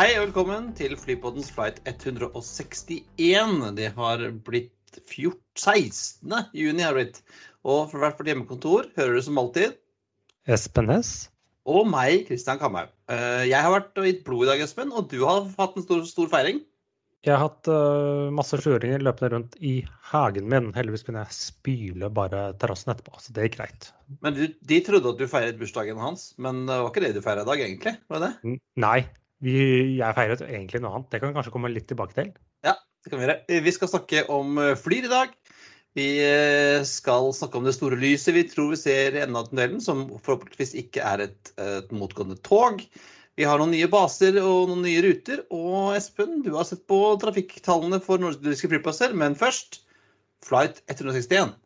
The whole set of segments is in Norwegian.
Hei og velkommen til Flypoddens flight 161. Det har blitt 14, 16. juni. har blitt. Og for hvert vårt hjemmekontor hører du som alltid Espen Næss. og meg, Kristian Kamhaug. Eh, Jeg har vært og gitt blod i dag, Espen, og du har hatt en stor, stor feiring. Jeg har hatt uh, masse sjuåringer løpende rundt i hagen min. Heldigvis kunne jeg spyle bare terrassen etterpå, så det gikk greit. Men du, de trodde at du feiret bursdagen hans, men det var ikke det du feira i dag, egentlig? Var det det? N- Nei, vi, jeg feiret egentlig noe annet. Det kan vi kanskje komme litt tilbake til. Ja, det kan vi gjøre. Eh, Vi skal snakke om eh, flyr i dag. Vi eh, skal snakke om det store lyset vi tror vi ser i enden av tunnelen, som forhåpentligvis ikke er et, et motgående tog. Vi har noen nye baser og noen nye ruter. Og Espen, du har sett på trafikktallene for nordiske flyplasser, men først flight 161.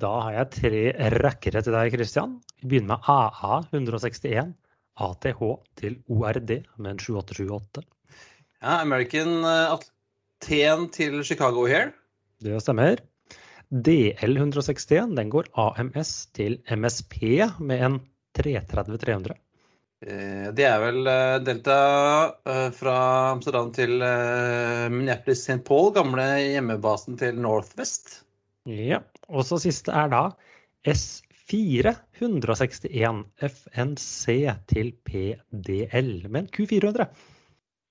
Da har jeg tre rackere til deg, Christian. Vi begynner med AA 161. ATH til ORD med en 7878. Ja, American eh, Aten til Chicago here. Det stemmer. DL 161 den går AMS til MSP med en 330-300. Eh, Det er vel eh, Delta fra Amsterdam til Minneapolis St. Paul, gamle hjemmebasen til Northwest. Ja, og så siste er da S4 161 FNC til PDL med en Q400.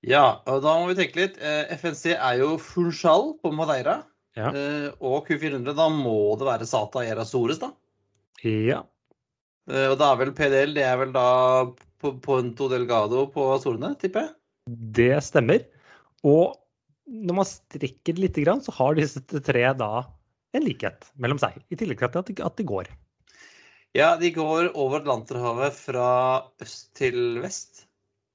Ja, og da må vi tenke litt. Eh, FNC er jo Funchal på Madeira. Ja. Eh, Og Q400, da må det være Sata Era Sores, da. Ja, Eh, Og da er vel PDL, det er vel da Ponto Delgado på Azorene, tipper jeg? det stemmer. Og når man strekker litt, grann, så har disse tre da en likhet mellom seg. I tillegg til at det går. Ja, de går over Atlanterhavet fra øst til vest.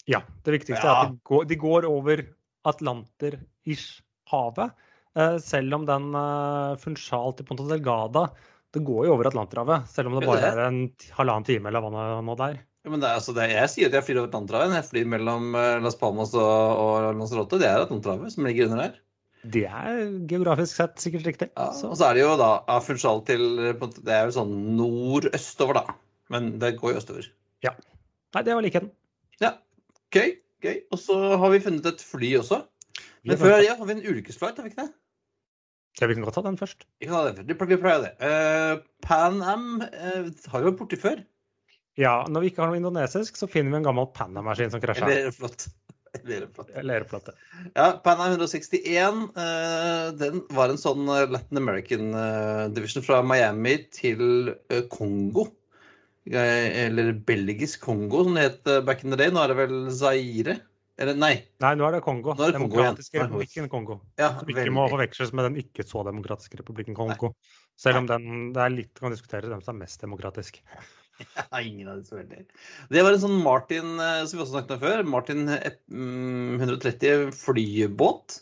Ja, det viktigste Ja. er at de går, de går over Atlanter-ish-havet. Eh, selv om den uh, Funchal til Ponta Delgada det går jo over Atlanterhavet. Selv om det bare er en halvannen time eller hva nå- det er. Ja, men det er, altså, det, jeg sier at jeg flyr over Atlanterhavet. Jeg flyr mellom eh, Las Palmas og, og Lanzarote. Det er Atlanterhavet som ligger under der. Det er geografisk sett sikkert riktig. Ja, og så er det jo da Funchal til Det er jo sånn nordøstover, da. Men det går jo østover. nei, det var likheten. Ja, gøy. gøy. Og så har vi funnet et fly også. Men før det har vi en ulykkesflight, har vi ikke det? Ja, vi kan godt ta den først. Vi kan ha den Vi pleier vi pleier det. Uh, Pan Am uh, har jo vært borti før. Ja, når vi ikke har noe indonesisk, så finner vi en gammel Pan Am-maskin som krasja. Eller flott. Eller flott. Ja, Pan 161 eh, den var en sånn eh, Latin American eh, division fra Miami til Kongo. Eller belgisk Kongo, som det het back in the day. Nå er det vel Zaire? Eller nei. Nei, nå er det Kongo. Er det Kongo. Demokratiske Kongo. republikken Kongo. Ja, Som ikke veldig. må forveksles med den ikke så demokratiske republikken Kongo. Selv om den, det er litt kan diskutere hvem som er mest demokratisk. Ja, ingen av så veldig. Det var en sånn Martin eh, som vi også snakket om før. Martin eh, mm, 130 flybåt.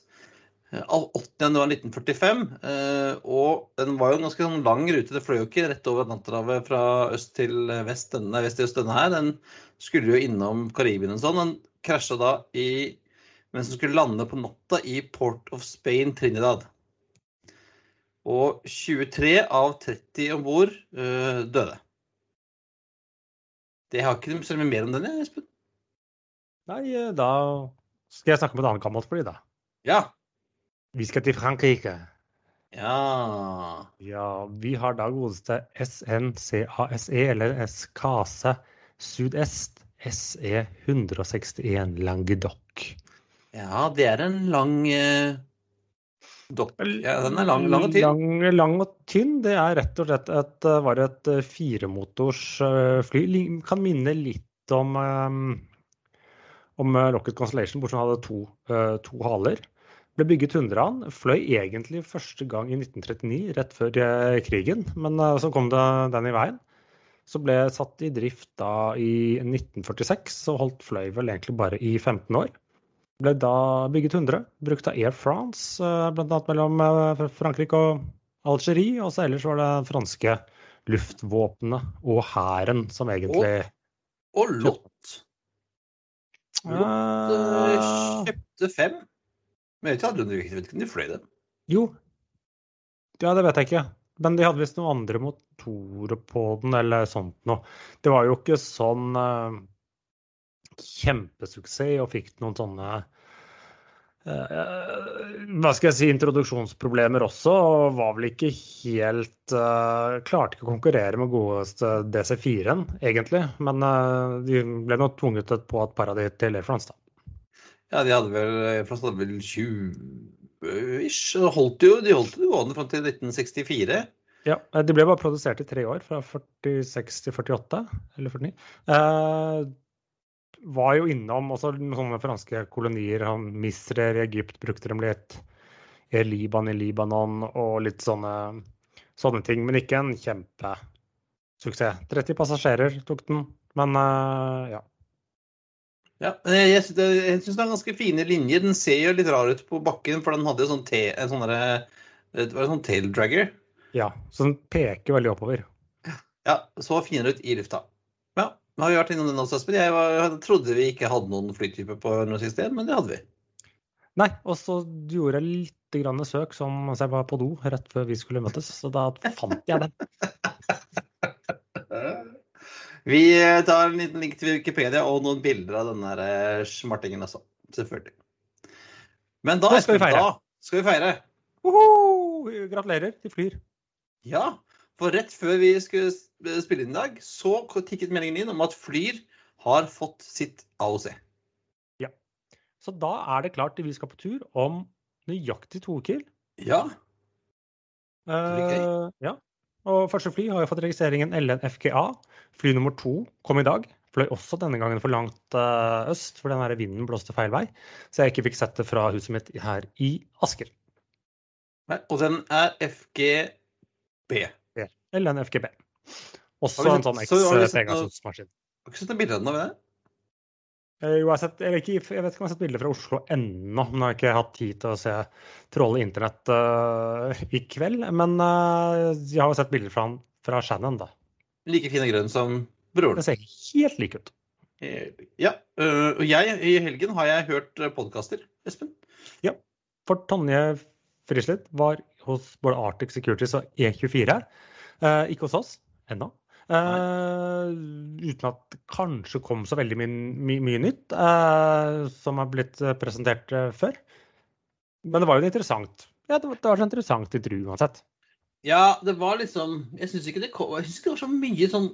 eh, av 8. januar 1945. eh, Og den var jo en ganske sånn lang rute. Det fløy jo ikke rett over Atlanterhavet fra øst til vest. Denne, vest til øst denne her. Den skulle jo innom Karibien og sånn. Den krasja da i mens den skulle lande på natta i Port of Spain, Trinidad. Og 23 av 30 om bord eh, døde. Det har ikke så mye mer om den, Espen. Nei, eh, da skal jeg snakke med et annet gammelt fly, da. Ja. Vi skal til Frankrike. Ja. Ja, vi har da godeste SNCASE, E, eller SKASE Sudest SE 161 Languedoc. Ja, det er en lang eh, dokk. Ja, den er lang, lang og tynn. Lang, lang og tynn. Det er rett og slett et, eh, var et eh, firemotors eh, fly. Kan minne litt om, om Rocket Constellation, bortsett fra at den hadde to, to haler. Ble bygget 100 av den. Fløy egentlig første gang i 1939, rett før krigen, men så kom det den i veien. Så ble satt i drift da i 1946, og holdt fløy vel egentlig bare i 15 år. Ble da bygget 100, brukt av Air France, bl.a. mellom Frankrike og Algerie. Og så ellers var det franske luftvåpenet og hæren som egentlig Og Lott. Lott uh, kjøpte fem. Men jeg vet ikke om de fløy dem. Jo. Ja, det vet jeg ikke. Men de hadde visst noen andre motorer på den, eller sånt noe. Det var jo ikke sånn kjempesuksess og fikk noen sånne uh, hva skal jeg si, introduksjonsproblemer også. Og var vel ikke helt uh, Klarte ikke å konkurrere med godeste DC4-en, egentlig. Men uh, de ble nå tvunget på et par av de til Air France, da. Ja, de hadde vel Air France hadde vel 20 ish. De holdt jo gående fram til 1964. Ja, de ble bare produsert i tre år, fra 46 til 48, eller 49. Eh, var jo innom også sånne franske kolonier. Han, Misrer i Egypt brukte dem litt. I Liban i Libanon og litt sånne, sånne ting. Men ikke en kjempesuksess. 30 passasjerer tok den, men eh, ja. Ja, jeg syns det er ganske fine linjer. Den ser jo litt rar ut på bakken, for den hadde jo sånn te, en sånn det var en sånn tail dragger. Ja, så den peker veldig oppover. Ja, så finere ut i lufta. Nå har vi vært innom den også, Espen. Jeg, jeg trodde vi ikke hadde noen flytype på sted, men det hadde vi. Nei, og så gjorde jeg litt grann søk som jeg var på do rett før vi skulle møtes, så da fant jeg den. Vi tar en liten link til Wikipedia og noen bilder av denne eh, smartingen også. Selvfølgelig. Men da skal vi feire. Da skal vi feire. Uhuh! Gratulerer, de flyr. Ja, for rett før vi skulle spille inn i dag, så tikket meldingen inn om at Flyr har fått sitt AOC. Ja. Så da er det klart at vi skal på tur om nøyaktig to uker. Ja. Uh, ja. Og første fly har jo fått registreringen LNFGA. Fly nummer to kom i dag. Fløy også denne gangen for langt uh, øst, for den her vinden blåste feil vei. Så jeg ikke fikk sett det fra huset mitt her i Asker. Nei, og den er FGB. LNFGB. Også en sånn X-Pegasus-maskin. Har du ikke sett noen bilder av den? Eh, jo, jeg, sett, jeg, ikke, jeg, vet ikke om jeg har sett bilder fra Oslo ennå, men jeg har ikke hatt tid til å se tråle internett uh, i kveld. Men uh, jeg har jo sett bilder fra, fra Shannon, da. Like fin og grønn som broren. Det ser helt like ut. Ja. Og jeg, i helgen har jeg hørt podkaster, Espen. Ja. For Tonje Frislid var hos både Arctic Securities og E24. Uh, ikke hos oss ennå. Uh, uten at det kanskje kom så veldig mye, mye, mye nytt uh, som har blitt presentert uh, før. Men det var jo interessant. Ja, det var, det var så interessant intervju uansett. Ja, det var liksom Jeg syns ikke, ikke, det var så mye sånn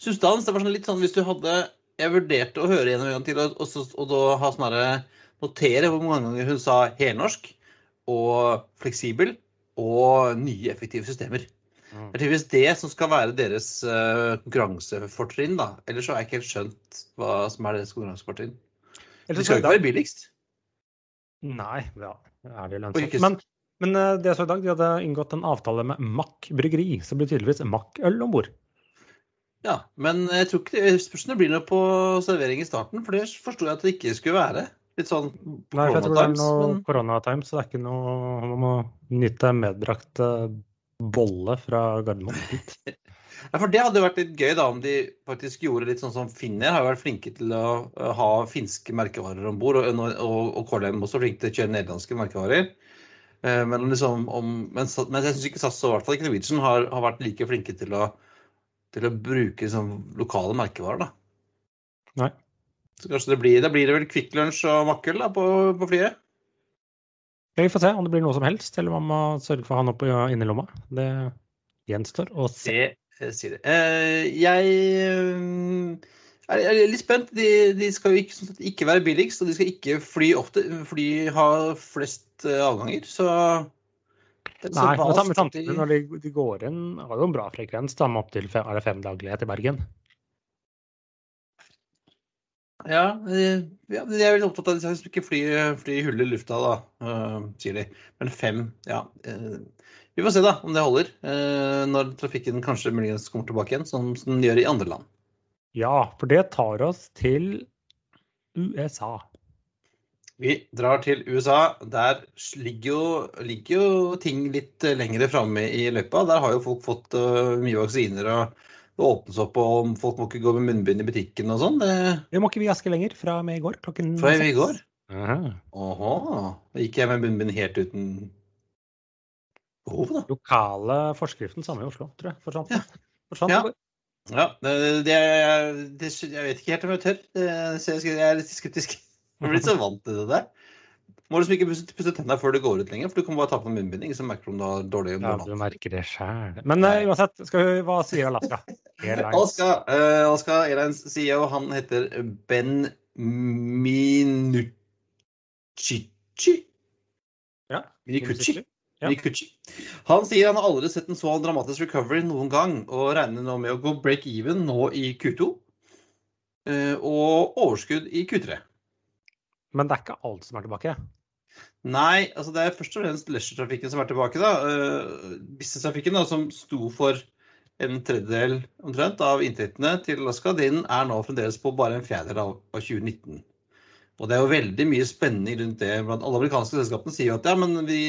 substans. Det var sånn litt sånn hvis du hadde Jeg vurderte å høre gjennom en gang til og, og, og da ha sånn herre Notere hvor mange ganger hun sa helnorsk og fleksibel og nye effektive systemer. Det er tydeligvis det som skal være deres uh, konkurransefortrinn. da. Ellers så har jeg ikke helt skjønt hva som er deres konkurransefortrinn. De skal jo ikke være billigst. Nei, ja, er det lønnsomt. Men, men uh, det jeg så i dag, de hadde inngått en avtale med Mack bryggeri. Så det blir tydeligvis Mack-øl om bord. Ja, men jeg tror ikke det spørsmålet blir noe på servering i starten, for det forsto jeg at det ikke skulle være. Litt sånn Nei, for jeg tror det er noe koronatimes, så det er ikke noe Man må nyte medbrakt uh, bolle fra Gardermoen hit. Ja, for Det hadde vært litt gøy da om de faktisk gjorde litt sånn som Finner har vært flinke til å ha finske merkevarer om bord. Og, og, og KLM også flinke til å kjøre nederlandske merkevarer. Eh, men, liksom om, men, men, jeg syns ikke SAS og fall ikke Norwegian har, har, vært like flinke til å, til å bruke liksom, lokale merkevarer. da. Nei. Så kanskje det blir, da blir det vel Kvikk Lunsj og Makkel da, på, på flyet? Vi får se om det blir noe som helst, eller om man må sørge for å ha den opp i lomma. Det gjenstår å se. Det sier det. Uh, jeg uh, er, litt spent. De, de skal jo ikke, ikke, være billigst, og de skal ikke fly ofte. Fly har flest avganger, så Nei, men samtidig når de, de, går inn, har jo en bra frekvens, da, med opptil fem, fem daglige til Bergen. Ja, ja, de er veldig opptatt av at de ikke fly, fly hull i lufta, da, uh, sier de. Men fem, ja. Uh, Vi får se da om det holder uh, når trafikken kanskje muligens kommer tilbake igjen, som som den gjør i andre land. Ja, for det tar oss til USA. Vi drar til USA. Der ligger jo, ligger jo ting litt lengre framme i løypa. Der har jo folk fått mye vaksiner, og det åpnes opp, og folk må ikke gå med munnbind i butikken og sånn. Det Det må ikke vi aske lenger, fra og med i går klokken fra i går. Åhå. Da gikk jeg med munnbind helt uten behov, da. Lokale forskriften samme i Oslo, tror jeg. Forsvant. Ja. Forsvant Ja. Ja, det, det, det, jeg vet ikke helt om jeg tør. Jeg jeg er litt skeptisk. Jeg er blitt så vant til det der. Må liksom ikke pusse, pusse tennene før du går ut lenger, for du kan bare ta på munnbind. Ingen som merker om du har dårlig Ja, du merker det sjæl. Men uh, uansett, skal vi, hva sier Alaska? Airlines. Alaska, uh, Alaska Airlines CEO, han heter Ben Minucci. Ja, Minucci. Ja. Han sier han har aldri sett en så dramatisk recovery noen gang, og regner nå med å gå break even nå i Q2. eh, og overskudd i Q3. Men det er ikke alt som er tilbake. Nei, altså det er først og fremst leisure-trafikken som er tilbake. da. Uh, Business-trafikken, som sto for en tredjedel omtrent av inntektene til Alaska, den er nå fremdeles på bare en fjerdedel av 2019. Og det er jo veldig mye spenning rundt det. blant Alle amerikanske selskapene sier jo at ja, men vi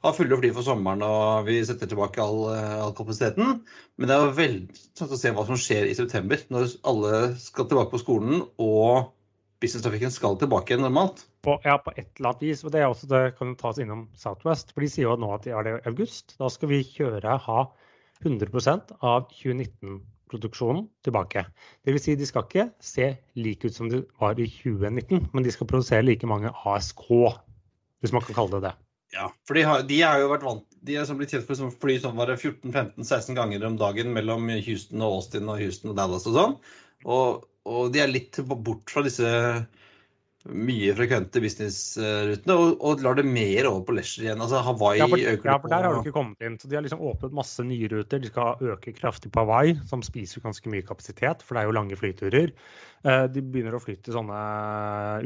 har fulle fly for sommeren og vi setter tilbake all, eh, all kapasiteten. Men det er jo veldig interessant å se hva som skjer i september, når alle skal tilbake på skolen og business-trafikken skal tilbake normalt. På, ja, på et eller annet vis. Og det er også det kan tas innom Southwest. For de sier jo nå at det er det i august. Da skal vi kjøre ha 100% av 2019-produksjonen tilbake. Det vil si de skal ikke se like ut som det var i 2019, men de skal produsere like mange ASK, hvis man kan kalle det det. Ja, for de har, de har jo vært vant De er som blitt kjent for å fly sånn var det 14-15-16 ganger om dagen mellom Houston og Austin og Houston og Dallas og sånn. Og, og de er litt bort fra disse mye frekvente businessrutene og, og lar det mer over på leisure igjen. Altså Hawaii Ja for, øker ja, for der har du ikke kommet inn. Så de har liksom åpnet masse nye ruter. De skal øke kraftig på Hawaii, som spiser ganske mye kapasitet, for det er jo lange flyturer. Eh, De begynner å fly til sånne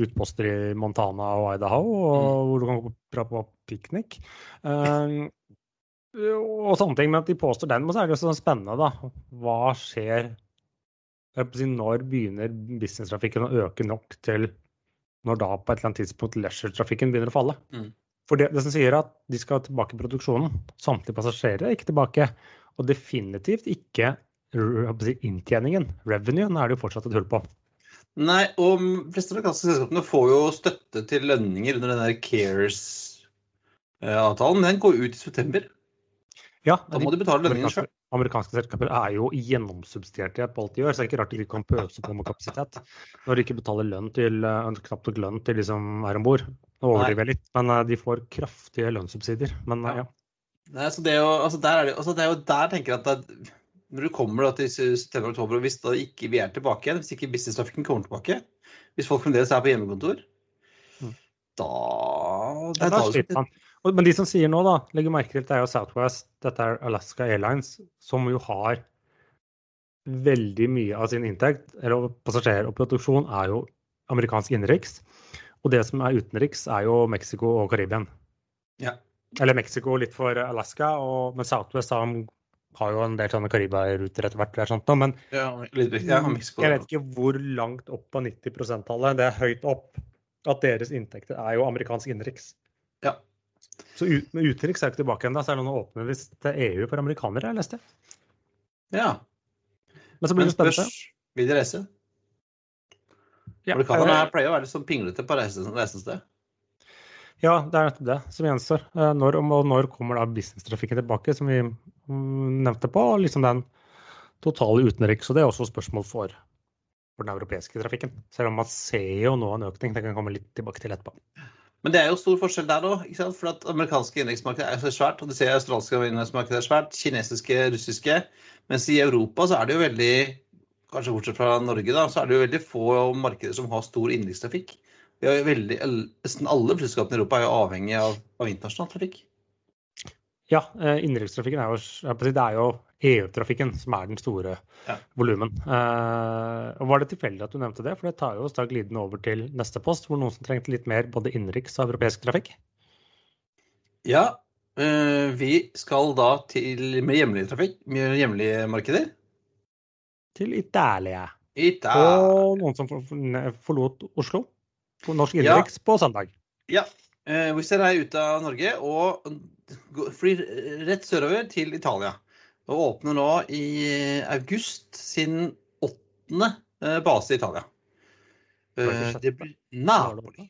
utposter i Montana og Idaho, og hvor du kan gå dra på piknik. Eh, Og sånne ting. Men at de påstår den. Men så er det jo sånn spennende, da. Hva skjer jeg holdt på å si, Når begynner businesstrafikken å øke nok til når da på et eller annet tidspunkt leisure-trafikken begynner å falle? For det, det som sier at de skal tilbake i produksjonen, samtlige passasjerer er ikke tilbake. Og definitivt ikke si, inntjeningen, revenuen, er det jo fortsatt et hull på. Nei, og de fleste amerikanske selskapene får jo støtte til lønninger under den der Cares-avtalen. Den går ut i september. Ja, Da må de betale lønninger amerikanske, amerikanske selskaper er jo gjennomsubsidierte på alt de gjør, så det er ikke rart de ikke kan pøse på med kapasitet. Når de ikke betaler lønn til, eh, knapt nok lønn til de som er om bord. Nå overdriver jeg litt, men eh, de får kraftige lønnssubsidier. Men eh, ja. Nei, så det er jo, altså der er det, altså det er jo der tenker jeg at det, når du kommer til september og oktober, og hvis da ikke vi er tilbake igjen, hvis ikke business-trafikken kommer tilbake, hvis folk fremdeles er på hjemmekontor, Mm. da, Ja, da sliter man. Men de som sier nå, da, legger merke til det er jo Southwest, dette er Alaska Airlines, som jo har veldig mye av sin inntekt, eller passasjerer og produksjon, er jo amerikansk innenriks. Og det som er utenriks, er jo Mexico og Karibien. Ja. Eller Mexico litt for Alaska, og, men Southwest har, har jo en del sånne Karibia-ruter etter hvert. sånt, men Ja, litt. Ja, Mexico. jeg vet ikke hvor langt opp på 90 %-tallet, det er høyt opp, at deres inntekter er jo amerikansk innenriks. Så ut, utenriks er det ikke tilbake ennå, så er det noen åpne hvis det er EU for amerikanere, jeg leste. Ja, Men så blir det spennende. vil de reise? Ja, Amerikanerne eh, pleier å være litt sånn pinglete på reisested. ja, det er nettopp det som gjenstår. Eh, Når, og når kommer da businesstrafikken tilbake, som vi mm, nevnte på, og liksom den totale utenriks. Og det er også spørsmål for, for den europeiske trafikken. Selv om man ser jo nå en økning, det kan komme litt tilbake til etterpå. Men det er jo stor forskjell der òg. For at amerikanske innenriksmarked er så svært. Og du ser australske innenriksmarked er svært. Kinesiske, russiske. Mens i Europa så er det jo veldig Kanskje bortsett fra Norge, da, så er det jo veldig få markeder som har stor innenrikstrafikk. Nesten alle flyselskapene i Europa er jo avhengig av, av internasjonal trafikk. Ja, eh, innenrikstrafikken er er jo EU-trafikken som er den store Ja. volumen. Eh, Var det tilfeldig at du nevnte det? For det tar jo oss da glidende over til neste post, hvor noen som trengte litt mer både innenriks og europeisk trafikk. Ja, eh, vi skal da til med hjemlig trafikk, med hjemlige markeder. Til Italia. Italia. Og noen som for- for- forlot Oslo på norsk Ja. på søndag. Ja. Eh, Wizz Air er ute av Norge og flyr rett sørover til Italia. Og åpner nå i august sin åttende eh, base i Italia. Det Eh? Det blir Napoli.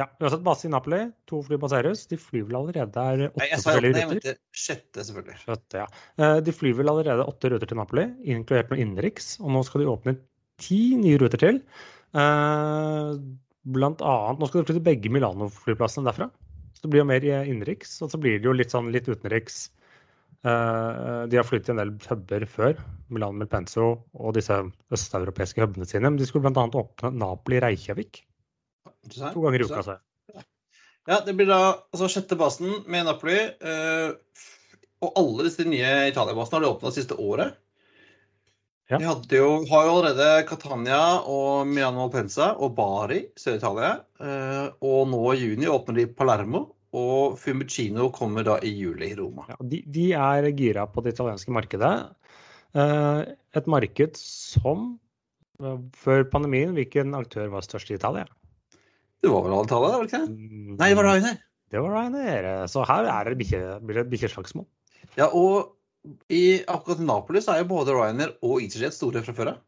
Ja, vi har sett base i Napoli. To fly baseres. De flyr vel allerede der Nei, åtte jeg sa åttende, jeg mente sjette, selvfølgelig. Sjette, ja. Eh, De flyr vel allerede åtte ruter til Napoli, inkludert noe innenriks. Og nå skal de åpne ti nye ruter til. Eh, Blant annet Nå skal de flytte begge Milano-flyplassene derfra. Så det blir jo mer i innenriks. Og så blir det jo litt sånn litt utenriks. Eh, De har flyttet en del puber før. Milano Melpenso og disse østeuropeiske hubene sine. Men de skulle bl.a. åpne Napoli-Reykjavik to ganger i uka. Altså. Så. Ja, det blir da altså sjette basen med Napoli. eh, og alle disse nye Italia-basene har de åpna det siste året. Ja. De jo, har jo allerede Catania og Milano Malpensa og Bari, Sør-Italia. eh, og nå i juni åpner de Palermo, og Fumicino kommer da i juli i Roma. Ja, de, de er gira på det italienske markedet. Eh, et marked som eh, før pandemien, hvilken aktør var størst i Italia? Det var vel alle Italia, var det ikke det? Mm, Nei, det var Ryanair. Det var Ryanair. Så her er det bikkje- blir det et bikkjeslagsmål. Ja, og i akkurat Napoli så er jo både Ryanair og EasyJet store fra før av.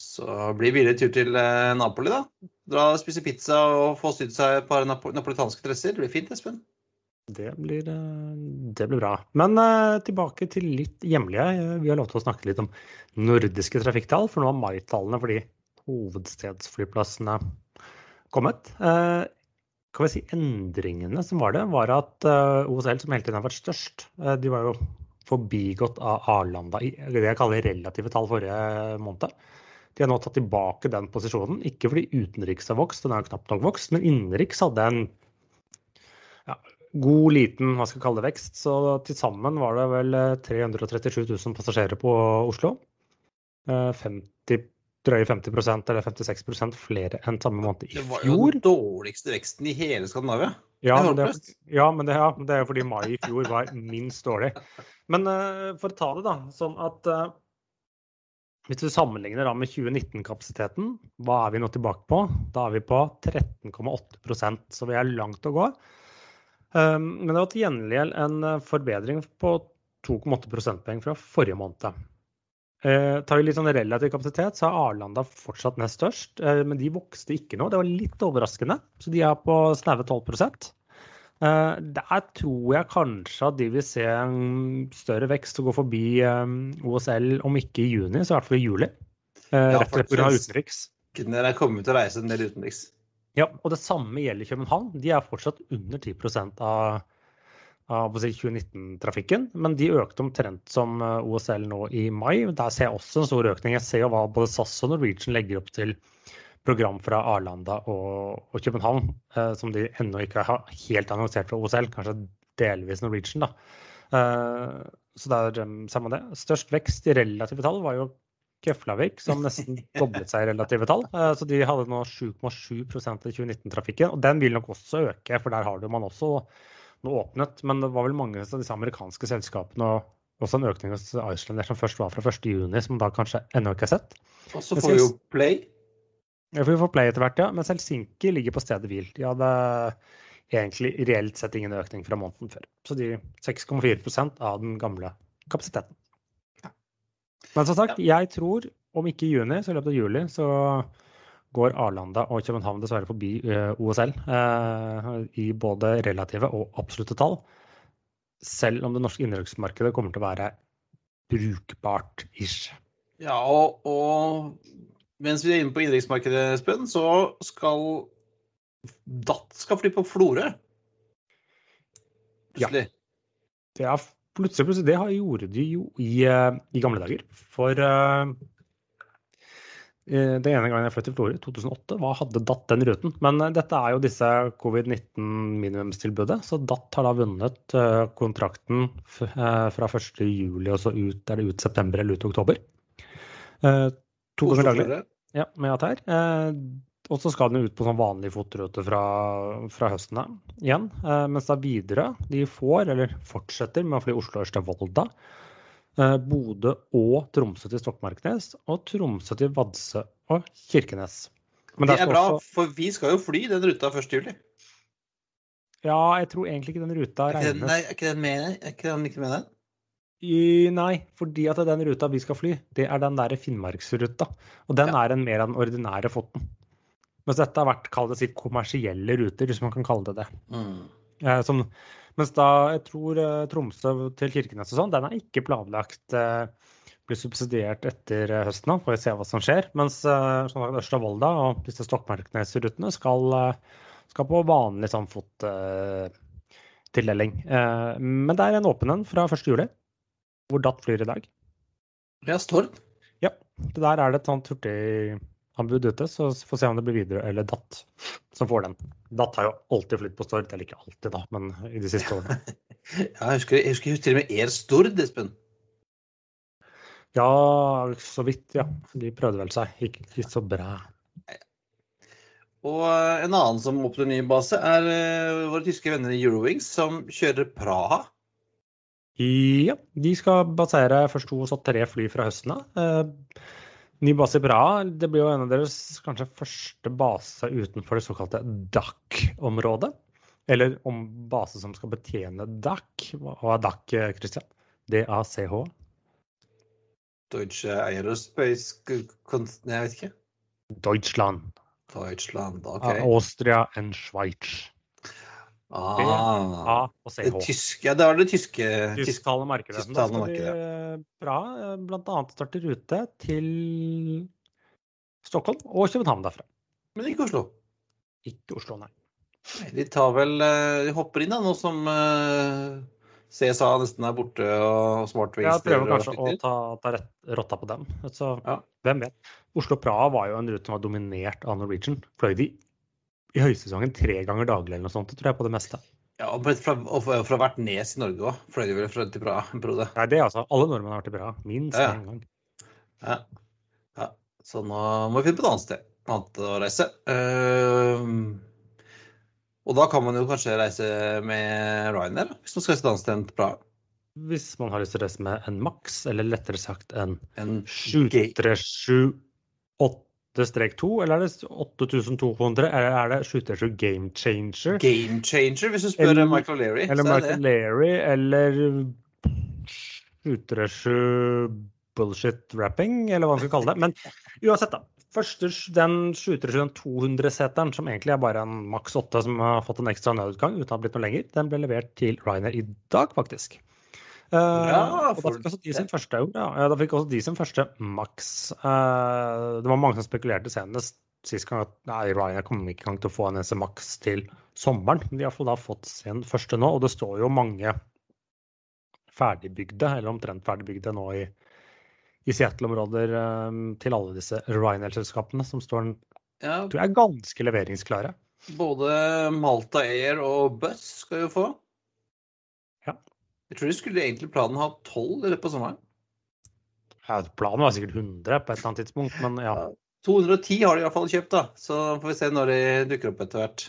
Så blir billig tur til eh, Napoli, da. Dra og spise pizza og få sydd seg et par nap napolitanske dresser. Det blir fint, Espen. Det blir, eh, det blir bra. Men uh, tilbake til litt hjemlige. Vi har lov til å snakke litt om nordiske trafikktall, for nå har maitallene for de hovedstedsflyplassene kommet. Uh, kan vi si Endringene som var det, var at uh, OSL, som hele tiden har vært størst, de var jo forbigått av Arlanda i det jeg kaller relative tall forrige måned. De har nå tatt tilbake den posisjonen, ikke fordi utenriks har vokst, den er jo knapt nok vokst, men innenriks hadde en ja, god, liten hva skal jeg kalle det, vekst. Så til sammen var det vel eh, 337 000 passasjerer på Oslo. Eh, 50, drøye 50 eller 56 flere enn samme måned i fjor. Det var jo den dårligste veksten i hele Skandinavia. Ja, men det, ja, men det, ja, det er fordi mai i fjor var minst dårlig. Men uh, for å ta det, da. Sånn at eh, hvis du sammenligner da med 2019-kapasiteten, hva er vi nå tilbake på? Da er vi på 13,8% så vi er langt å gå. Um, men det var til gjengjeld en eh, forbedring på 2,8 prosentpoeng fra forrige måned. Eh, tar vi litt sånn relativ kapasitet, så er Arlanda fortsatt nest størst. Eh, men de vokste ikke nå. Det var litt overraskende. Så de er på snaue 12 eh, Der tror jeg kanskje at de vil se en større vekst og gå forbi eh, OSL, om ikke i juni, så i hvert fall i juli. Eh, Ja, rett og slett pga. utenriks. Dere er kommet til å reise en del utenriks. Ja, og det samme gjelder København. De er fortsatt under 10 av, av 2019-trafikken, men de økte omtrent som eh, OSL nå i mai. Der ser jeg også en stor økning. Jeg ser jo hva både SAS og Norwegian legger opp til program fra Arlanda og, og København, eh, som de ennå ikke har helt annonsert fra OSL, kanskje delvis Norwegian. da. Eh, så der um, ser man det. Størst vekst i relative tall var jo Keflavik, som nesten doblet seg i relative tall. Eh, Så de hadde nå 7,7% i 2019-trafikken. Og den vil nok også øke, for der har det man også noe åpnet. Men det var vel mange av disse amerikanske selskapene og også en økning hos Iceland som først var fra 1.6, som man da kanskje ennå ikke har sett. Og så får jo Play. Ja, for Vi får play etter hvert, ja. Mens Helsinki ligger på stedet hvil. De hadde egentlig reelt sett ingen økning fra måneden før. Så de 6,4% av den gamle kapasiteten. Men som sagt, jeg tror om ikke i juni, så i løpet av juli, så går Arlanda og København dessverre forbi eh, OSL eh, i både relative og absolutte tall. Selv om det norske innenriksmarkedet kommer til å være brukbart ish. Ja, og, og mens vi er inne på innenriksmarkedet, Espen, så skal DAT skal fly på Florø. Ja. Plutselig. Det er plutselig, plutselig Det har- gjorde de jo i, eh, i gamle dager. For eh, den ene gangen jeg fløy til Florø, i 2008, hva hadde DAT den ruten? Men uh, dette er jo disse covid-19-minimumstilbudet, så DAT har da vunnet uh, kontrakten f uh, fra 1.7 og så ut er det ut september eller ut oktober. Eh, to ganger daglig. Ja, med ATR. Eh, Og så skal den ut på sånn vanlig fotrute fra, fra høsten av igjen. Eh, mens da Widerøe de får, eller fortsetter med å fly Oslo Ørsta Volda. Eh, Bodø og Tromsø til Stokmarknes. Og Tromsø til Vadsø og Kirkenes. Men det er bra, også... for vi skal jo fly den ruta 1. juli. Ja, jeg tror egentlig ikke den ruta regnes. Er ikke den, nei, er ikke den med, er ikke den ikke med den? I, nei, fordi at den ruta vi skal fly, det er den der Finnmarksruta. Og den ja. er en mer av den ordinære foten. Mens dette har vært kall det kommersielle ruter, hvis man kan kalle det det. Mm. Eh, som, mens da jeg tror eh, Tromsø til Kirkenes og sånn, den er ikke planlagt eh, bli subsidiert etter eh, høsten av. Får vi se hva som skjer. Mens eh, sånn Ørsta-Volda og disse Stokmarknes-rutene skal, eh, skal, på vanlig sånn fottildeling. Eh, men det er en åpen en fra 1. juli hvor Datt flyr i dag. Ja, Stord. Ja. Det der er det et sånt hurtiganbud ute, så får vi se om det blir videre eller Datt som får den. Datt har jo alltid flydd på Stord, eller ikke alltid, da, men i de siste årene. ja, jeg husker, jeg husker til og med Er Stord, Espen. Ja, så vidt, ja. De prøvde vel seg. Gikk ikke så bra. Og en annen som åpner ny base, er eh, våre tyske venner i Eurowings, som kjører Praha. Ja, de skal basere først to og så tre fly fra høsten av. Eh, ny base i Praha. Det blir jo en av deres kanskje første base utenfor det såkalte DAC-området. Eller om base som skal betjene DAC. Hva er DAC, Christian? D-A-C-H? Deutsche Aerospace Nei, jeg vet ikke. Deutschland. Deutschland, ok. Austria and Schweiz. Ah, og CH. Det tyske, ja, det er det tyske Tysktalende markedet. Da skal vi bra bl.a. starte rute til Stockholm og København derfra. Men ikke Oslo? Ikke Oslo, nei. De tar vel eh, De hopper inn da, nå som eh, CSA nesten er borte og Smartwings Ja, prøver kanskje å ta, ta rett, rotta på dem. Så ja. hvem vet. Oslo-Praha var jo en rute som var dominert av Norwegian. Fløy de i høysesongen tre ganger daglig eller noe sånt, tror jeg, på det meste. Ja, og fra, og fra hvert nes i Norge òg. Fløy de vel fra til Praha? Frode? Nei, det er altså. Alle nordmenn har vært i Praha. Minst én ja. gang. Ja. ja. Så nå må vi finne på et annet sted. Annet å reise. Uh, og da kan man jo kanskje reise med Ryanair, hvis man skal reise et annet sted enn til Praha. Hvis man har lyst til å reise med en Max, eller lettere sagt en, en 737 8 8-2, eller er det 8200? Eller Er det Shooter Game Changer? Game Changer, hvis du spør eller, Michael Leary. Eller Michael Leary, eller Shooter Bullshit Wrapping, eller hva man skal kalle det. Men uansett, da. Første, den Shooter 200-seteren, som egentlig er bare en maks 8 som har fått en ekstra nødutgang uten å ha blitt noe lenger, den ble levert til Ryanair i dag, faktisk. Ja, for... og da fikk også de sin første, ja, da fikk også de sin første maks. Uh, det var mange som spekulerte senest sist gang at nei, Ryanair kommer ikke til å få en eneste maks til sommeren. Men de har da fått sin første nå, og det står jo mange ferdigbygde, eller omtrent ferdigbygde nå i, i Seattle-områder um, til alle disse Ryanair-selskapene, som står ja. tror jeg er ganske leveringsklare. Både Malta Air og Buss skal jo få. Jeg tror de skulle egentlig planen ha tolv i løpet av sommeren. Ja, planen var sikkert 100 på et eller annet tidspunkt, men ja. 210 har de i hvert fall kjøpt, da. Så får vi se når de dukker opp etter hvert.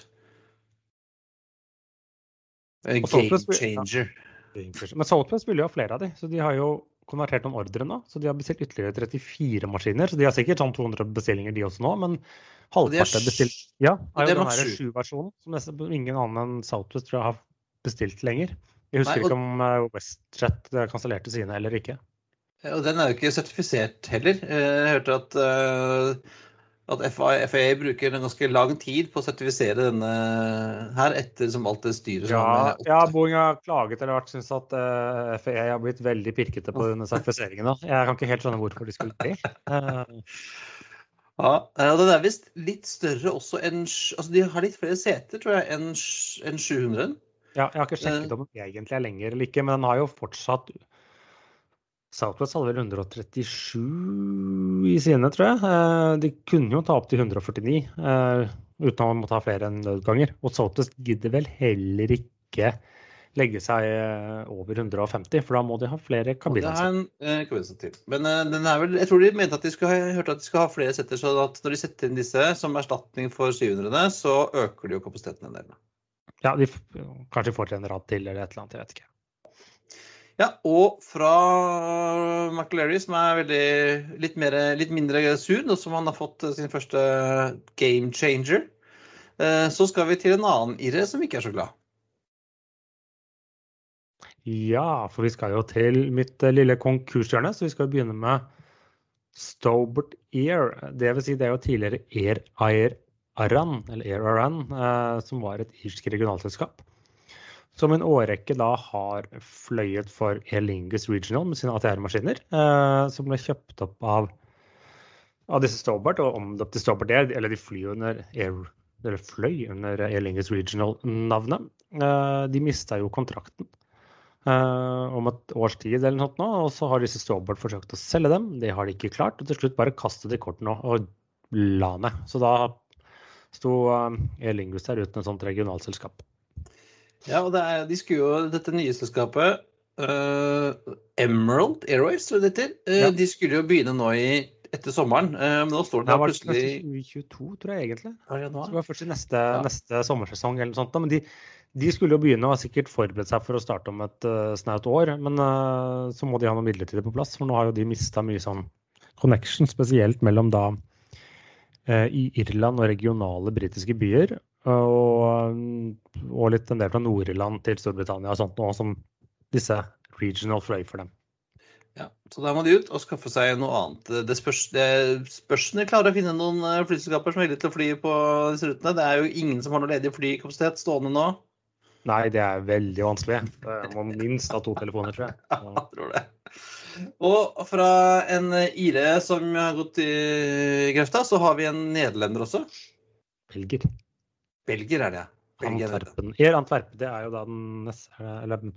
En game changer. Ja. Men Southwest vil jo ha flere av de, så de har jo konvertert noen ordre nå. Så de har bestilt ytterligere 34 maskiner. Så de har sikkert sånn 200 bestillinger, de også nå. Men halvparten er bestilt. Ja, er jo den her 7-versjonen som nesten ingen annen enn Southwest tror jeg har bestilt lenger. Jeg husker Nei, og... ikke om WestChat WestJet eh, kansellerte sine eller ikke. Og den er jo ikke sertifisert heller. Eh, jeg hørte at, at FAA bruker en ganske lang tid på å sertifisere denne her, etter som alt det styret ja, ja, Boeing har klaget eller vært syns at FAA har blitt veldig pirkete på denne sertifiseringen. Jeg kan ikke helt skjønne hvorfor de skulle bli. Ja, den er visst litt større også enn altså De har litt flere seter, tror jeg, enn en 700. Ja, jeg har ikke sjekket om den egentlig er lenger eller ikke, men den har jo fortsatt Southwest hadde vel 137 i sine, tror jeg. Eh, de kunne jo ta opp til 149 eh, uten å måtte ha flere enn nødganger. Og Southwest gidder vel heller ikke legge seg eh, over 150, for da må de ha flere kabinansatte. Eh, til. Men den er vel, jeg tror de mente at de skulle ha, hørte at de skal ha flere setter, så at når de setter inn disse som erstatning for 700, så øker de jo kapasiteten en del. Ja, de kanskje får til en rad til eller et eller annet, jeg vet ikke. Ja, og fra McLary, som er veldig, litt, mer, litt mindre sur, nå som han har fått sin første game changer, så skal vi til en annen irre som ikke er så glad. Ja, for vi skal jo til mitt eh, lille konkurshjørne, så vi skal begynne med Stobert Air. Det vil si, det er jo tidligere Air Air Aran, eller Air Aran, eh, som var et irsk regionalselskap. Som en årrekke da har fløyet for Air Lingus Regional med sine ATR-maskiner. Eh, som ble kjøpt opp av, av disse Stobart og omdøpt til Stobart Air. Eller de fly under Air, eller fløy under Air Lingus Regional-navnet. Eh, de mista jo kontrakten Uh, om et års tid eller noe nå, og så har disse Strawboard forsøkt å selge dem. Det har de ikke klart, og til slutt bare kastet de kortene og la ned. Så da sto uh, Elingus der uten et sånt regionalselskap. Ja, og det er, de skulle jo dette nye selskapet, uh, Emerald Airways, tror jeg det heter, uh, ja. de skulle jo begynne nå i etter sommeren. Men nå står det, det plutselig 2022, tror jeg egentlig. Ja, det var først i neste, ja. neste sommersesong eller noe sånt. Men de, de skulle jo begynne og har sikkert forberedt seg for å starte om et snaut år. Men så må de ha noe midlertidig på plass, for nå har jo de mista mye sånn connection, spesielt mellom da i Irland og regionale britiske byer. Og, og, litt en del fra Nord-Irland til Storbritannia og sånt noe som disse regional fløy for dem. Ja, Så da må de ut og skaffe seg noe annet. Det spørs, det spørs om de klarer å finne noen flyselskaper som er villige til å fly på disse rutene. Det er jo ingen som har noe ledig flykapasitet stående nå. Nei, det er veldig vanskelig. Det må minst ha to telefoner, tror jeg. Ja, jeg tror det. Og fra en Ire som har gått i grøfta, så har vi en nederlender også. Belger. Belger er det, ja. Antwerpen. Er Antwerp, det er jo da den eller,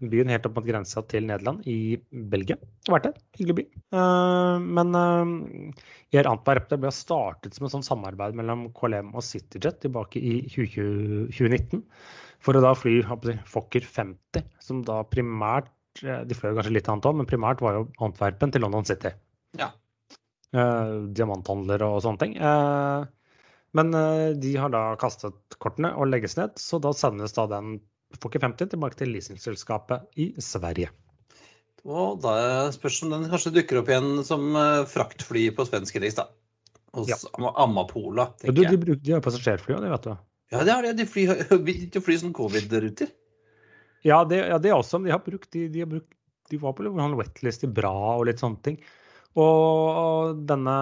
byen helt opp mot grensa til Nederland i Belgia. Det har vært det. Hyggelig by. Uh, men Er Air Antwerp det ble startet som et sånt samarbeid mellom KLM og CityJet tilbake i 2019 for å da fly Fokker 50, som da primært eh, De fløy kanskje litt annet òg, men primært var jo Antwerpen til London City. Ja. Eh, diamanthandler og sånne ting. Eh, men eh, de har da kastet kortene og legges ned, så da sendes da den Fokker 50 tilbake til leasingselskapet i Sverige. Og da spørs om den kanskje dukker opp igjen som eh, fraktfly på svensk reis, da. Hos ja. Amapola, tenker jeg. Ja, de, de har passasjerfly òg, de, vet du. Ja, det har de. De flyr, de fly sånn covid-ruter. Ja, det, ja, det også. De har brukt De, de, har brukt, de var på litt wetlist i Bra og litt sånne ting. Og denne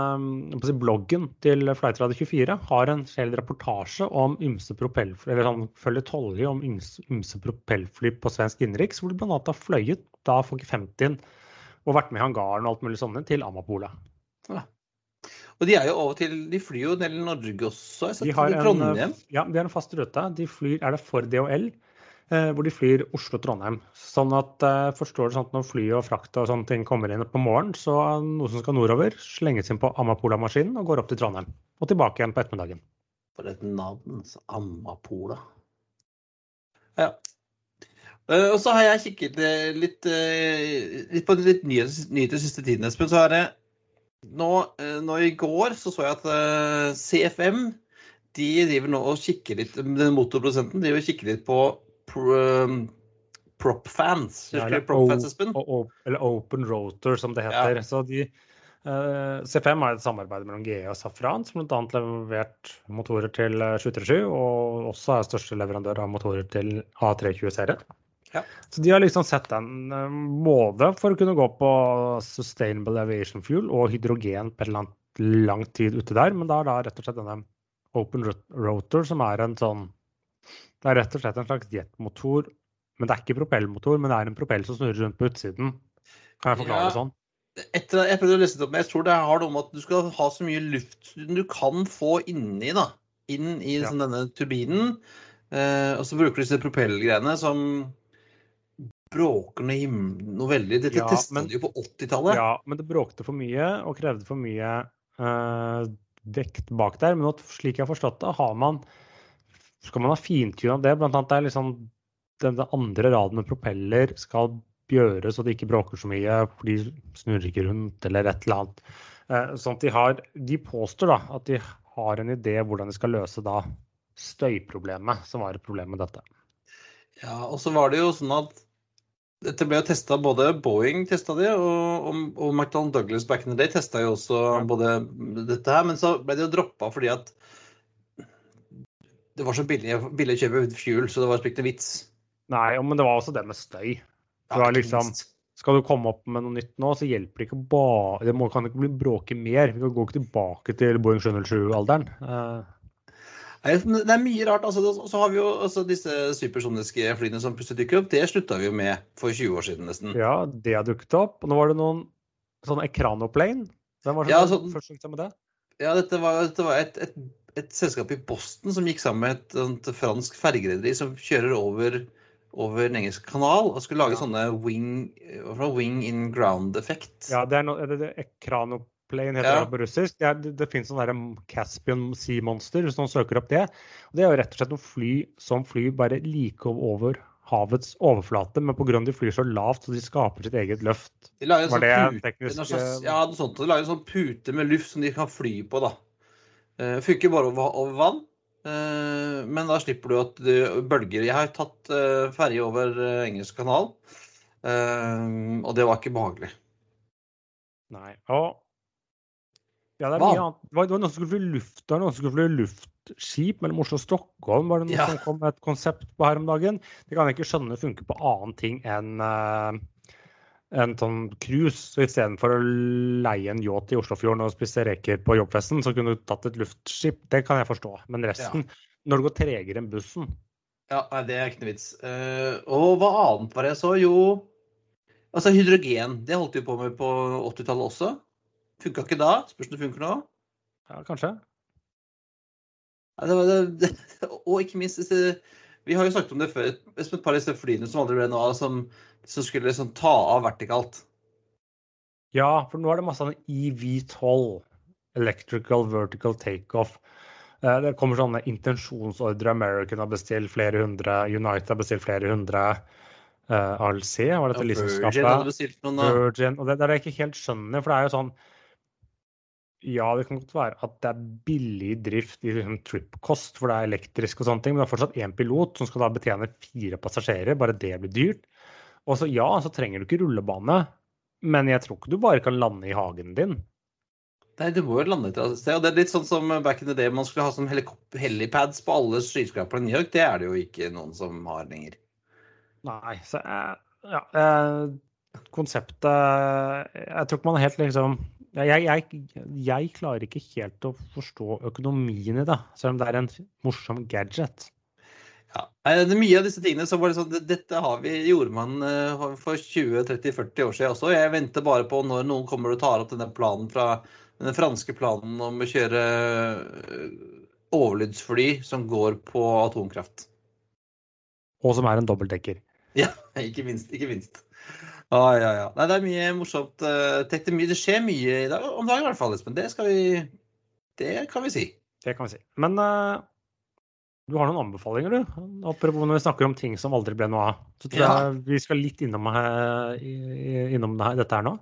bloggen til Flightradio24 har en hel reportasje om ymse propellfly, eller sånn føljetolje om ymse, ymse propellfly på svensk innenriks, hvor de bl.a. har fløyet da Fogg 50 og vært med i hangaren og alt mulig sånne til Amapola. Ja. Og de er jo av og til De flyr jo en del Norge også. Jeg har de har En, ja, de har en fast rute. De flyr, er det for DHL, hvor de flyr Oslo-Trondheim. Sånn at eh, forstår du sånn at når fly og frakt og sånne ting kommer inn på morgenen, så er noe som skal nordover, slenges inn på Amapola-maskinen og går opp til Trondheim. Og tilbake igjen på ettermiddagen. For et navn. Amapola. Ja. Uh, og så har jeg kikket litt, litt på litt nyheter siste tiden, Espen. Så har jeg nå, eh, nå, i går så, så jeg at CFM de driver nå og kikker litt Den motorprodusenten driver og kikker litt på um, prop fans. Ja, eller, prop fans eller, Open Rotor, som det heter. Ja. Så de, uh, eh, CFM er et samarbeid mellom GE og Safran, som bl.a. levert motorer til 737, og også er største leverandør av motorer til A320-serien. Ja. Så de har liksom sett den eh, både for å kunne gå på sustainable aviation fuel og hydrogen på en eller annen lang tid ute der, men da er da rett og slett denne open rotor som er en sånn Det er rett og slett en slags jetmotor, men det er ikke propellmotor, men det er en propell som snurrer rundt på utsiden. Kan jeg forklare ja. det sånn? Etter, jeg prøvde å lese det opp, men jeg tror det har noe med at du skal ha så mye luft du kan få inni, da. Inn i ja. sånn, denne turbinen. Eh, og så bruker du disse propellgreiene som bråker noe, noe veldig. Dette ja, testa de jo på 80-tallet. Ja, men det bråkte for mye og krevde for mye eh, vekt bak der. Men slik jeg har forstått det, har man skal man ha fintuna det. Blant annet det er liksom den andre raden med propeller skal gjøres så det ikke bråker så mye, for de snurrer ikke rundt eller et eller annet. Eh, sånn at de har De påstår da at de har en idé hvordan de skal løse da støyproblemet, som var et problem med dette. Ja, og så var det jo sånn at dette ble jo testa både Boeing testa det, og, og, og McDonald Douglas back in the day testa jo også både dette her. Men så ble det jo droppa fordi at det var så billig, billig å kjøpe fuel, så det var ikke noe vits. Nei, men det var også det med støy. Det var liksom, skal du komme opp med noe nytt nå, så hjelper det ikke bare Det må, kan ikke bli bråke mer. Vi kan gå tilbake til Boeing 707-alderen. Uh, det er mye rart. altså, Så har vi jo altså, disse supersoniske flyene som plutselig dukker opp. Det slutta vi jo med for 20 år siden nesten. Ja, det har dukket opp. Og nå var det noen sånne Ekranoplane. Hvem var det ja, som altså, først med det? Ja, dette var, dette var et, et, et, selskap i Boston som gikk sammen med et, et fransk fergerederi som kjører over, over den engelske kanal og skulle lage ja. sånne wing, wing in ground-effekt. Ja, det er, no, er det, det Ekranoplane heter ja. det på russisk. Det, er, det finnes sånn Caspian Sea Monster, hvis noen søker opp det. Og det er jo rett og slett noen fly som flyr bare like over havets overflate, men pga. de flyr så lavt, så de skaper sitt eget løft. De lager en sånn pute, teknisk slags, Ja, sånt. De lager en sånn pute med luft som de kan fly på, da. Uh, funker bare over, vann. Uh, men da slipper du at du bølger Jeg har tatt uh, ferje over engelsk kanal, og det var ikke behagelig. Nei. Og ja, det mye annet. Det var, noen som skulle fly luft, det var noen som skulle fly luftskip mellom Oslo og Stockholm. Var det noen ja. som kom med et konsept på her om dagen? Det kan jeg ikke skjønne funker på annen ting enn en sånn cruise. Så istedenfor å leie en yacht i Oslofjorden og spise reker på jobbfesten, så kunne du tatt et luftskip. Det kan jeg forstå. Men resten, ja. når det går tregere enn bussen Ja, nei, det er ikke noe vits. Uh, og hva annet var det jeg så? Jo, altså hydrogen. Det holdt vi på med på 80-tallet også. Funka ikke da? Spørs om det funker nå? Ja, kanskje. Ja, det var det, det, og ikke minst Vi har jo snakket om det før. Et par av disse flyene som aldri ble noe av, som, som, skulle liksom ta av vertikalt. Ja, for nå er det masse sånn EV12. Electrical Vertical Takeoff. Eh, det kommer sånne intensjonsordre. American har bestilt flere hundre. United har bestilt flere hundre. Uh, ALC var dette ja, leasingskapet. Virgin hadde bestilt noen, da. Virgin, og det, det er det jeg ikke helt skjønner, for det er jo sånn ja, det kan godt være at det er billig drift i liksom, trip-kost, for det er elektrisk og sånne ting, men det er fortsatt én pilot som skal da betjene fire passasjerer. Bare det blir dyrt. Og så ja, så trenger du ikke rullebane, men jeg tror ikke du bare kan lande i hagen din. Nei, du må jo lande et sted. Og det er litt sånn som back in the day man skulle ha sånn helipads på alle skyskraperne i New York. Det er det jo ikke noen som har lenger. Nei, så eh, ja. Eh, konseptet Jeg tror ikke man helt liksom jeg, jeg, jeg, klarer ikke helt å forstå økonomien i det, selv om det er en morsom gadget. Ja, det er Mye av disse tingene som var det sånn, dette har vi, gjorde man eh, for 20-30-40 år siden også. Jeg venter bare på når noen kommer og tar opp denne planen fra den franske planen om å kjøre eh, overlydsfly som går på atomkraft. Og som er en dobbeltdekker. Ja, ikke minst. Ikke minst. Ah, ja, ja. Nei, det er mye morsomt. Eh, det skjer mye i dag, om dagen i hvert fall, Espen. Det, skal vi, det kan vi si. Det kan vi si. Men uh, du har noen anbefalinger, du? Apropos når vi snakker om ting som aldri ble noe av. Så tror ja. jeg vi skal litt innom, innom det her, dette her nå.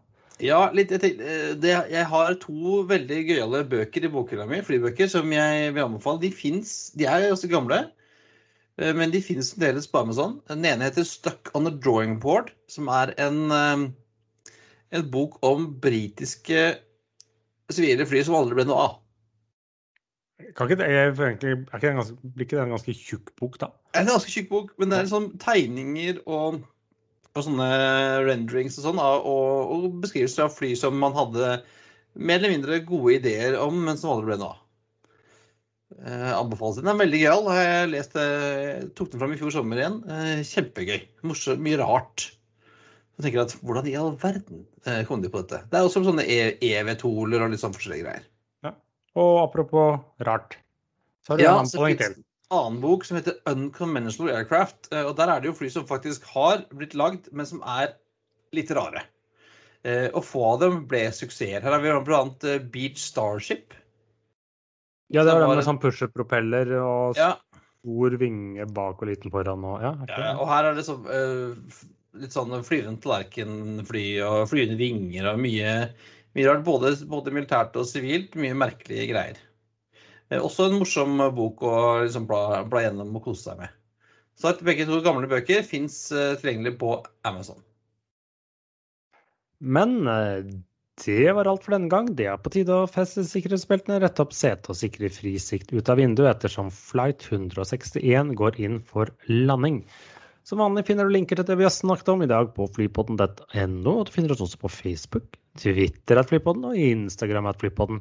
Ja, litt, jeg, tenkte, det, jeg har to veldig gøyale bøker i bokhylla mi, flybøker, som jeg vil anbefale. De fins, de er også gamle. Eh, men de finnes fremdeles med sånn. Den ene heter 'Stuck on a Drawing Board', som er en, eh, en bok om britiske sivile fly som aldri ble noe av. Ikke det, egentlig, er ikke det en ganske, blir ikke det en ganske tjukk bok, da? Det er en ganske tjukk bok, men det er sånn tegninger og, og sånne renderings og sånn, og, og beskrivelser av fly som man hadde mer eller mindre gode ideer om, men som aldri ble noe av. Eh, anbefales. Den er veldig gøyal. Jeg leste, tok den fram i fjor sommer igjen. Eh, kjempegøy. Morsom, Mye rart. Så tenker jeg at Hvordan i all verden eh, kom de på dette? Det er også sånne EV-toler og litt sånn forskjellige greier. Og apropos rart, så har du ja, en anbefaling til. En annen bok som heter 'Unconventional Aircraft'. og Der er det jo fly som faktisk har blitt lagd, men som er litt rare. Og få av dem ble suksesser. Her har vi bl.a. Beach Starship ja, det var den med sånn pusher-propeller og Ja. stor vinge bak og liten foran. Og, ja, ja, og her er det så, uh, litt sånn flyvende tallerkenfly og flyvende vinger og mye, mye rart. Både, både, militært og sivilt. Mye merkelige greier. Uh, også en morsom bok å liksom, bla, bla, gjennom og kose seg med. Så begge to gamle bøker fins uh, tilgjengelig på Amazon. Men det var alt for denne gang. Det er på tide å feste sikkerhetsbeltene, rette opp setet og sikre fri sikt ut av vinduet ettersom flight 161 går inn for landing. Som vanlig finner du linker til det vi har snakket om i dag på flypodden.no. Og du finner oss også på Facebook, Twitter at flypodden og Instagram at flypodden.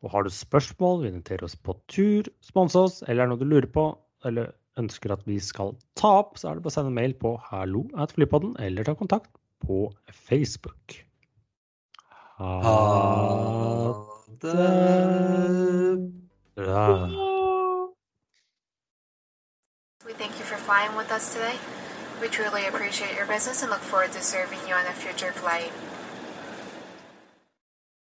Og har du spørsmål, vi inviterer oss på tur, sponse oss, eller er noe du lurer på eller ønsker at vi skal ta opp, så er det bare å sende mail på hallo at flypodden eller ta kontakt på Facebook. Ha det bra. We thank you for flying with us today. We truly appreciate your business and look forward to serving you on a future flight.